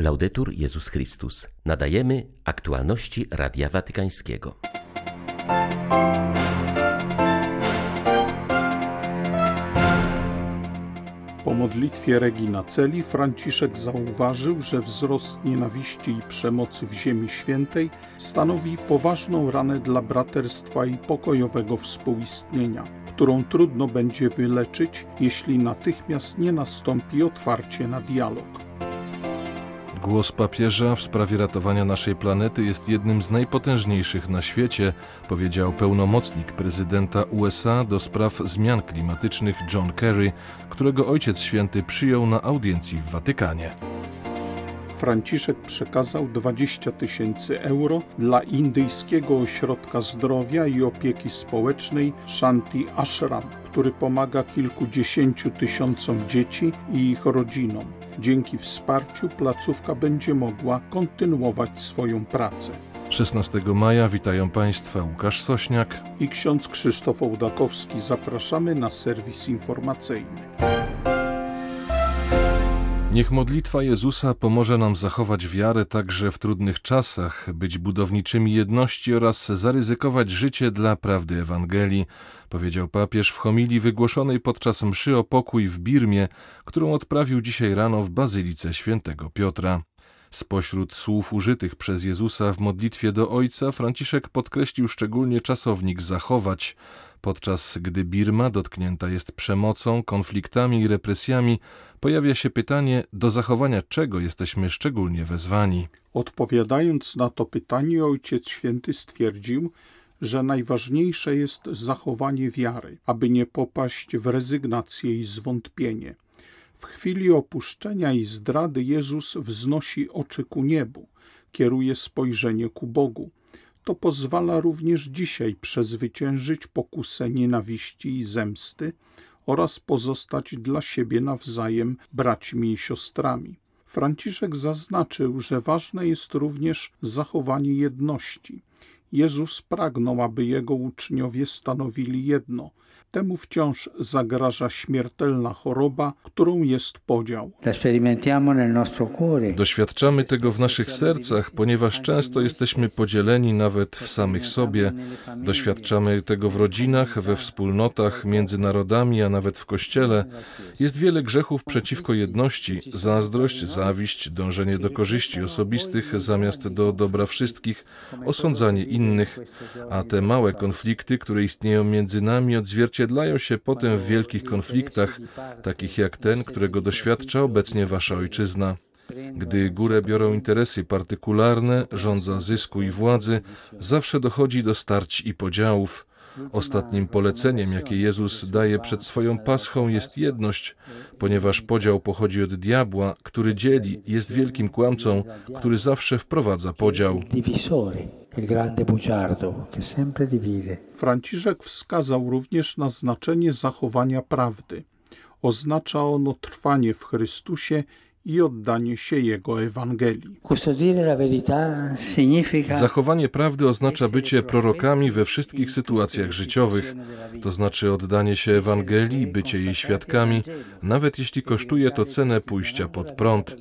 Laudetur Jezus Chrystus. Nadajemy aktualności Radia Watykańskiego. Po modlitwie Regina Celi Franciszek zauważył, że wzrost nienawiści i przemocy w Ziemi Świętej stanowi poważną ranę dla braterstwa i pokojowego współistnienia, którą trudno będzie wyleczyć, jeśli natychmiast nie nastąpi otwarcie na dialog. Głos papieża w sprawie ratowania naszej planety jest jednym z najpotężniejszych na świecie, powiedział pełnomocnik prezydenta USA do spraw zmian klimatycznych John Kerry, którego Ojciec Święty przyjął na audiencji w Watykanie. Franciszek przekazał 20 tysięcy euro dla indyjskiego ośrodka zdrowia i opieki społecznej Shanti Ashram, który pomaga kilkudziesięciu tysiącom dzieci i ich rodzinom. Dzięki wsparciu placówka będzie mogła kontynuować swoją pracę. 16 maja witają Państwa Łukasz Sośniak i ksiądz Krzysztof Ołdakowski. Zapraszamy na serwis informacyjny. Niech modlitwa Jezusa pomoże nam zachować wiarę także w trudnych czasach, być budowniczymi jedności oraz zaryzykować życie dla prawdy Ewangelii, powiedział papież w homilii wygłoszonej podczas mszy o pokój w Birmie, którą odprawił dzisiaj rano w Bazylice Świętego Piotra. Spośród słów użytych przez Jezusa w modlitwie do Ojca, Franciszek podkreślił szczególnie czasownik zachować, podczas gdy Birma dotknięta jest przemocą, konfliktami i represjami, pojawia się pytanie, do zachowania czego jesteśmy szczególnie wezwani. Odpowiadając na to pytanie, Ojciec Święty stwierdził, że najważniejsze jest zachowanie wiary, aby nie popaść w rezygnację i zwątpienie. W chwili opuszczenia i zdrady Jezus wznosi oczy ku niebu, kieruje spojrzenie ku Bogu. To pozwala również dzisiaj przezwyciężyć pokusę nienawiści i zemsty oraz pozostać dla siebie nawzajem braćmi i siostrami. Franciszek zaznaczył, że ważne jest również zachowanie jedności. Jezus pragnął, aby jego uczniowie stanowili jedno – Temu wciąż zagraża śmiertelna choroba, którą jest podział. Doświadczamy tego w naszych sercach, ponieważ często jesteśmy podzieleni nawet w samych sobie. Doświadczamy tego w rodzinach, we wspólnotach, między narodami, a nawet w kościele. Jest wiele grzechów przeciwko jedności: zazdrość, zawiść, dążenie do korzyści osobistych zamiast do dobra wszystkich, osądzanie innych, a te małe konflikty, które istnieją między nami, odzwierciedlają odzwierciedlają się potem w wielkich konfliktach, takich jak ten, którego doświadcza obecnie wasza ojczyzna. Gdy górę biorą interesy partykularne, rządza zysku i władzy, zawsze dochodzi do starć i podziałów. Ostatnim poleceniem, jakie Jezus daje przed swoją paschą, jest jedność, ponieważ podział pochodzi od diabła, który dzieli, jest wielkim kłamcą, który zawsze wprowadza podział il grande bugiardo che sempre divide. Franciszek wskazał również na znaczenie zachowania prawdy. Oznacza ono trwanie w Chrystusie i oddanie się Jego Ewangelii. Zachowanie prawdy oznacza bycie prorokami we wszystkich sytuacjach życiowych, to znaczy oddanie się Ewangelii, bycie jej świadkami, nawet jeśli kosztuje to cenę pójścia pod prąd.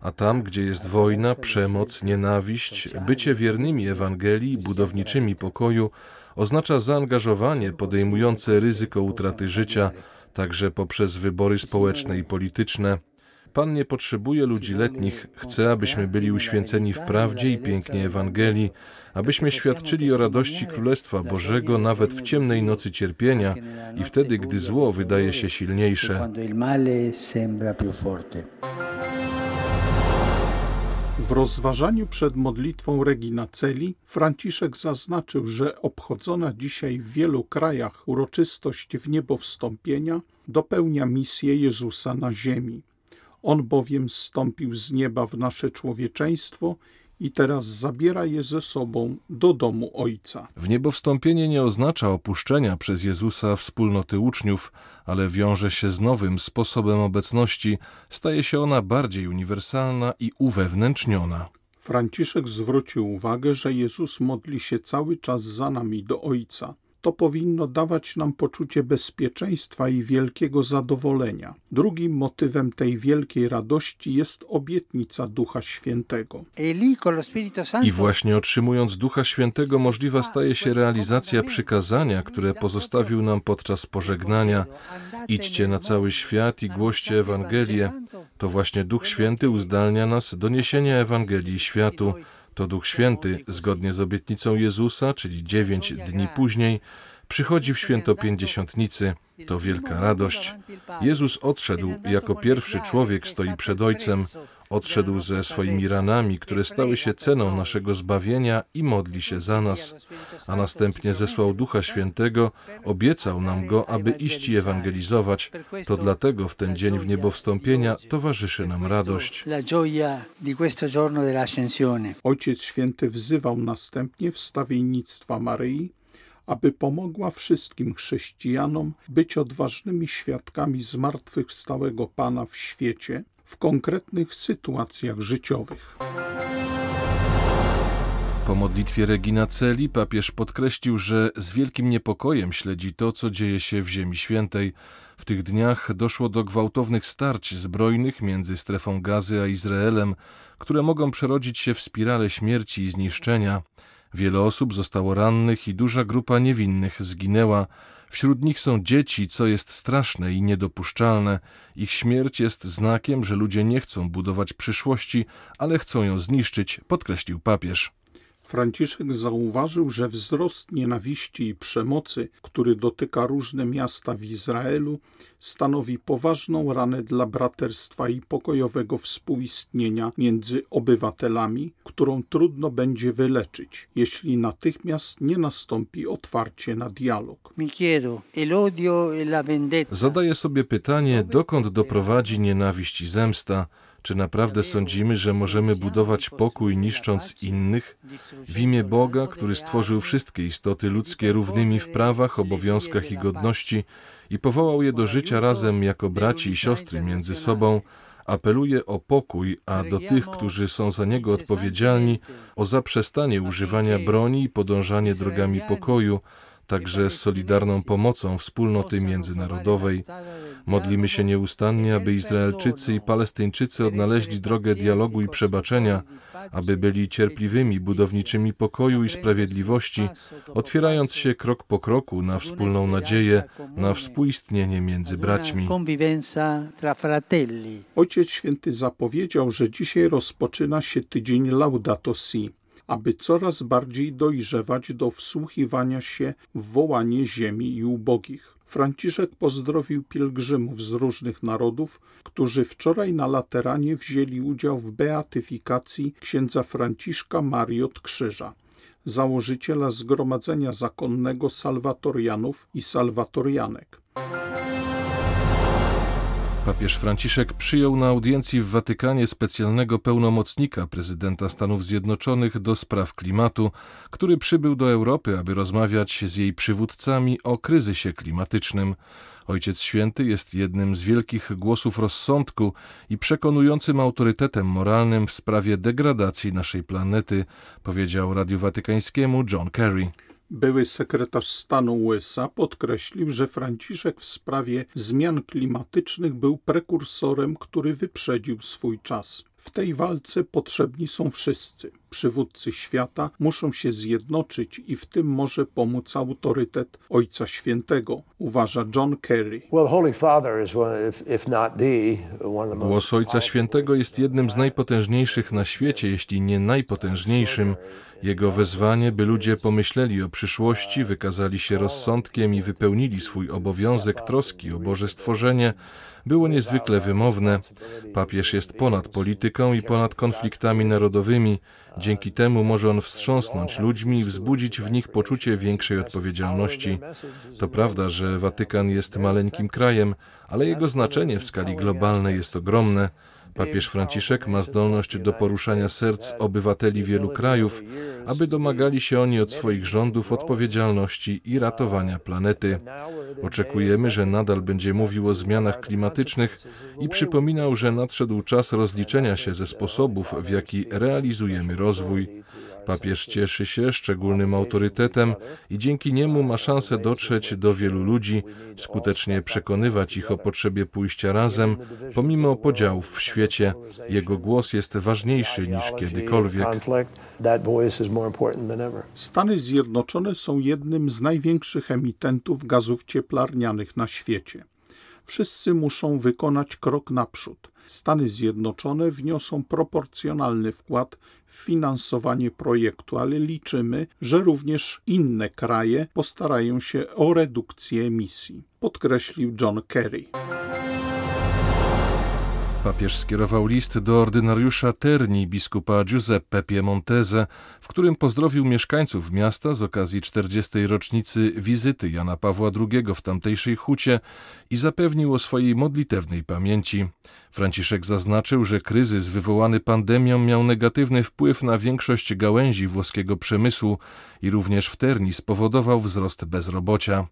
A tam, gdzie jest wojna, przemoc, nienawiść, bycie wiernymi Ewangelii, budowniczymi pokoju, oznacza zaangażowanie podejmujące ryzyko utraty życia, także poprzez wybory społeczne i polityczne, Pan nie potrzebuje ludzi letnich, chce, abyśmy byli uświęceni w prawdzie i pięknie Ewangelii, abyśmy świadczyli o radości Królestwa Bożego nawet w ciemnej nocy cierpienia i wtedy, gdy zło wydaje się silniejsze. W rozważaniu przed modlitwą Regina Celi Franciszek zaznaczył, że obchodzona dzisiaj w wielu krajach uroczystość w niebo wstąpienia dopełnia misję Jezusa na ziemi. On bowiem zstąpił z nieba w nasze człowieczeństwo i teraz zabiera je ze sobą do domu Ojca. W niebo wstąpienie nie oznacza opuszczenia przez Jezusa wspólnoty uczniów, ale wiąże się z nowym sposobem obecności, staje się ona bardziej uniwersalna i uwewnętrzniona. Franciszek zwrócił uwagę, że Jezus modli się cały czas za nami do Ojca. To powinno dawać nam poczucie bezpieczeństwa i wielkiego zadowolenia. Drugim motywem tej wielkiej radości jest obietnica Ducha Świętego. I właśnie otrzymując Ducha Świętego możliwa staje się realizacja przykazania, które pozostawił nam podczas pożegnania. Idźcie na cały świat i głoście Ewangelię. To właśnie Duch Święty uzdalnia nas do niesienia Ewangelii światu. To Duch Święty, zgodnie z obietnicą Jezusa, czyli dziewięć dni później, przychodzi w święto pięćdziesiątnicy. To wielka radość. Jezus odszedł, jako pierwszy człowiek stoi przed Ojcem, odszedł ze swoimi ranami, które stały się ceną naszego zbawienia i modli się za nas, a następnie zesłał Ducha Świętego, obiecał nam go, aby iść i ewangelizować. To dlatego w ten dzień w niebowstąpienia towarzyszy nam radość. Ojciec Święty wzywał następnie wstawiennictwa Maryi, aby pomogła wszystkim chrześcijanom być odważnymi świadkami zmartwychwstałego Pana w świecie w konkretnych sytuacjach życiowych. Po modlitwie Regina Celi papież podkreślił, że z wielkim niepokojem śledzi to, co dzieje się w Ziemi Świętej. W tych dniach doszło do gwałtownych starć zbrojnych między strefą gazy a Izraelem, które mogą przerodzić się w spirale śmierci i zniszczenia. Wiele osób zostało rannych i duża grupa niewinnych zginęła. Wśród nich są dzieci, co jest straszne i niedopuszczalne. Ich śmierć jest znakiem, że ludzie nie chcą budować przyszłości, ale chcą ją zniszczyć, podkreślił papież. Franciszek zauważył, że wzrost nienawiści i przemocy, który dotyka różne miasta w Izraelu, stanowi poważną ranę dla braterstwa i pokojowego współistnienia między obywatelami, którą trudno będzie wyleczyć, jeśli natychmiast nie nastąpi otwarcie na dialog. Zadaję sobie pytanie, dokąd doprowadzi nienawiść i zemsta. Czy naprawdę sądzimy, że możemy budować pokój niszcząc innych? W imię Boga, który stworzył wszystkie istoty ludzkie równymi w prawach, obowiązkach i godności i powołał je do życia razem jako braci i siostry między sobą, apeluje o pokój, a do tych, którzy są za niego odpowiedzialni, o zaprzestanie używania broni i podążanie drogami pokoju, także z solidarną pomocą wspólnoty międzynarodowej. Modlimy się nieustannie, aby Izraelczycy i Palestyńczycy odnaleźli drogę dialogu i przebaczenia, aby byli cierpliwymi budowniczymi pokoju i sprawiedliwości, otwierając się krok po kroku na wspólną nadzieję, na współistnienie między braćmi. Ojciec Święty zapowiedział, że dzisiaj rozpoczyna się tydzień Laudato Si aby coraz bardziej dojrzewać do wsłuchiwania się w wołanie ziemi i ubogich. Franciszek pozdrowił pielgrzymów z różnych narodów, którzy wczoraj na Lateranie wzięli udział w beatyfikacji księdza Franciszka Mariot Krzyża, założyciela Zgromadzenia Zakonnego Salwatorianów i Salwatorianek. Papież Franciszek przyjął na audiencji w Watykanie specjalnego pełnomocnika prezydenta Stanów Zjednoczonych do spraw klimatu, który przybył do Europy, aby rozmawiać z jej przywódcami o kryzysie klimatycznym. Ojciec Święty jest jednym z wielkich głosów rozsądku i przekonującym autorytetem moralnym w sprawie degradacji naszej planety, powiedział Radiu Watykańskiemu John Kerry. Były sekretarz stanu USA podkreślił, że Franciszek w sprawie zmian klimatycznych był prekursorem, który wyprzedził swój czas. W tej walce potrzebni są wszyscy. Przywódcy świata muszą się zjednoczyć i w tym może pomóc autorytet Ojca Świętego, uważa John Kerry. Głos Ojca Świętego jest jednym z najpotężniejszych na świecie, jeśli nie najpotężniejszym. Jego wezwanie, by ludzie pomyśleli o przyszłości, wykazali się rozsądkiem i wypełnili swój obowiązek troski o Boże stworzenie, było niezwykle wymowne. Papież jest ponad polityką i ponad konfliktami narodowymi. Dzięki temu może on wstrząsnąć ludźmi i wzbudzić w nich poczucie większej odpowiedzialności. To prawda, że Watykan jest maleńkim krajem, ale jego znaczenie w skali globalnej jest ogromne. Papież Franciszek ma zdolność do poruszania serc obywateli wielu krajów, aby domagali się oni od swoich rządów odpowiedzialności i ratowania planety. Oczekujemy, że nadal będzie mówił o zmianach klimatycznych i przypominał, że nadszedł czas rozliczenia się ze sposobów, w jaki realizujemy rozwój. Papież cieszy się szczególnym autorytetem i dzięki niemu ma szansę dotrzeć do wielu ludzi, skutecznie przekonywać ich o potrzebie pójścia razem, pomimo podziałów w świecie. Jego głos jest ważniejszy niż kiedykolwiek. Stany Zjednoczone są jednym z największych emitentów gazów cieplarnianych na świecie. Wszyscy muszą wykonać krok naprzód. Stany Zjednoczone wniosą proporcjonalny wkład w finansowanie projektu, ale liczymy, że również inne kraje postarają się o redukcję emisji, podkreślił John Kerry. Papież skierował list do ordynariusza Terni biskupa Giuseppe Piemontese, w którym pozdrowił mieszkańców miasta z okazji 40. rocznicy wizyty Jana Pawła II w tamtejszej hucie i zapewnił o swojej modlitewnej pamięci. Franciszek zaznaczył, że kryzys wywołany pandemią miał negatywny wpływ na większość gałęzi włoskiego przemysłu i również w Terni spowodował wzrost bezrobocia.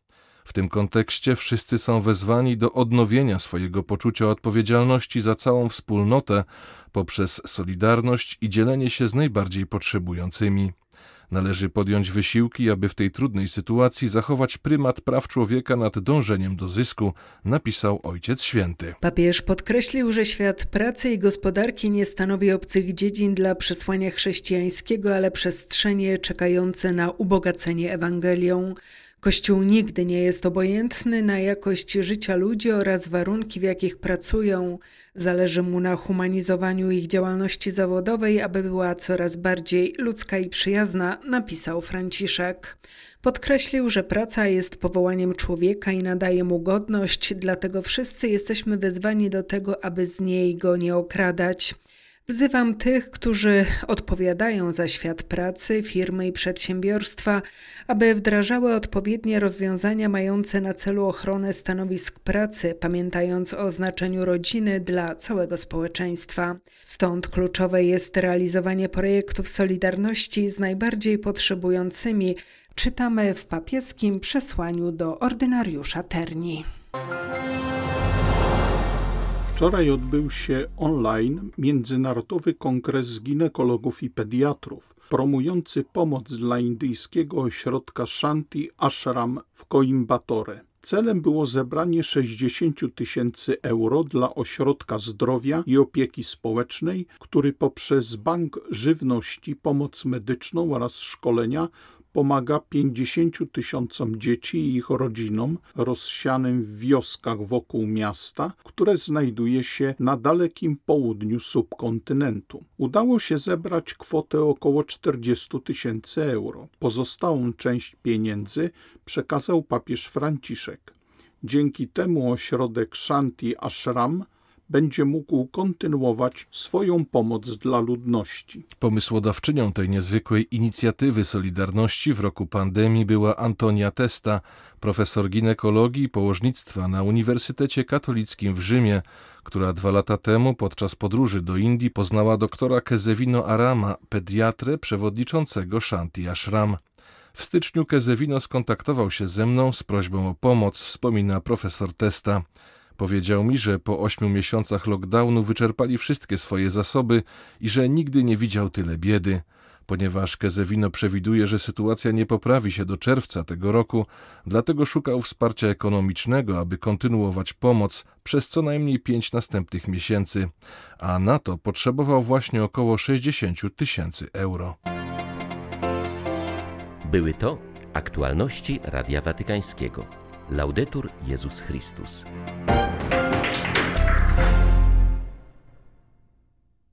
W tym kontekście wszyscy są wezwani do odnowienia swojego poczucia odpowiedzialności za całą wspólnotę poprzez solidarność i dzielenie się z najbardziej potrzebującymi. Należy podjąć wysiłki, aby w tej trudnej sytuacji zachować prymat praw człowieka nad dążeniem do zysku, napisał Ojciec Święty. Papież podkreślił, że świat pracy i gospodarki nie stanowi obcych dziedzin dla przesłania chrześcijańskiego, ale przestrzenie czekające na ubogacenie Ewangelią. Kościół nigdy nie jest obojętny na jakość życia ludzi oraz warunki, w jakich pracują. Zależy mu na humanizowaniu ich działalności zawodowej, aby była coraz bardziej ludzka i przyjazna, napisał Franciszek. Podkreślił, że praca jest powołaniem człowieka i nadaje mu godność, dlatego wszyscy jesteśmy wezwani do tego, aby z niej go nie okradać. Wzywam tych, którzy odpowiadają za świat pracy, firmy i przedsiębiorstwa, aby wdrażały odpowiednie rozwiązania mające na celu ochronę stanowisk pracy, pamiętając o znaczeniu rodziny dla całego społeczeństwa. Stąd kluczowe jest realizowanie projektów solidarności z najbardziej potrzebującymi, czytamy w papieskim przesłaniu do ordynariusza Terni. Wczoraj odbył się online Międzynarodowy Kongres Ginekologów i Pediatrów, promujący pomoc dla indyjskiego ośrodka Shanti Ashram w Coimbatore. Celem było zebranie 60 tysięcy euro dla Ośrodka Zdrowia i Opieki Społecznej, który poprzez Bank Żywności, pomoc medyczną oraz szkolenia pomaga 50 tysiącom dzieci i ich rodzinom rozsianym w wioskach wokół miasta, które znajduje się na dalekim południu subkontynentu. Udało się zebrać kwotę około 40 tysięcy euro. Pozostałą część pieniędzy przekazał papież Franciszek. Dzięki temu ośrodek Shanti Ashram będzie mógł kontynuować swoją pomoc dla ludności. Pomysłodawczynią tej niezwykłej inicjatywy Solidarności w roku pandemii była Antonia Testa, profesor ginekologii i położnictwa na Uniwersytecie Katolickim w Rzymie, która dwa lata temu podczas podróży do Indii poznała doktora Kezewino Arama, pediatrę przewodniczącego Shanti Ashram. W styczniu Kezewino skontaktował się ze mną z prośbą o pomoc, wspomina profesor Testa. Powiedział mi, że po ośmiu miesiącach lockdownu wyczerpali wszystkie swoje zasoby i że nigdy nie widział tyle biedy. Ponieważ Kezewino przewiduje, że sytuacja nie poprawi się do czerwca tego roku, dlatego szukał wsparcia ekonomicznego, aby kontynuować pomoc przez co najmniej pięć następnych miesięcy, a na to potrzebował właśnie około 60 tysięcy euro. Były to aktualności Radia Watykańskiego. Laudetur Jezus Chrystus.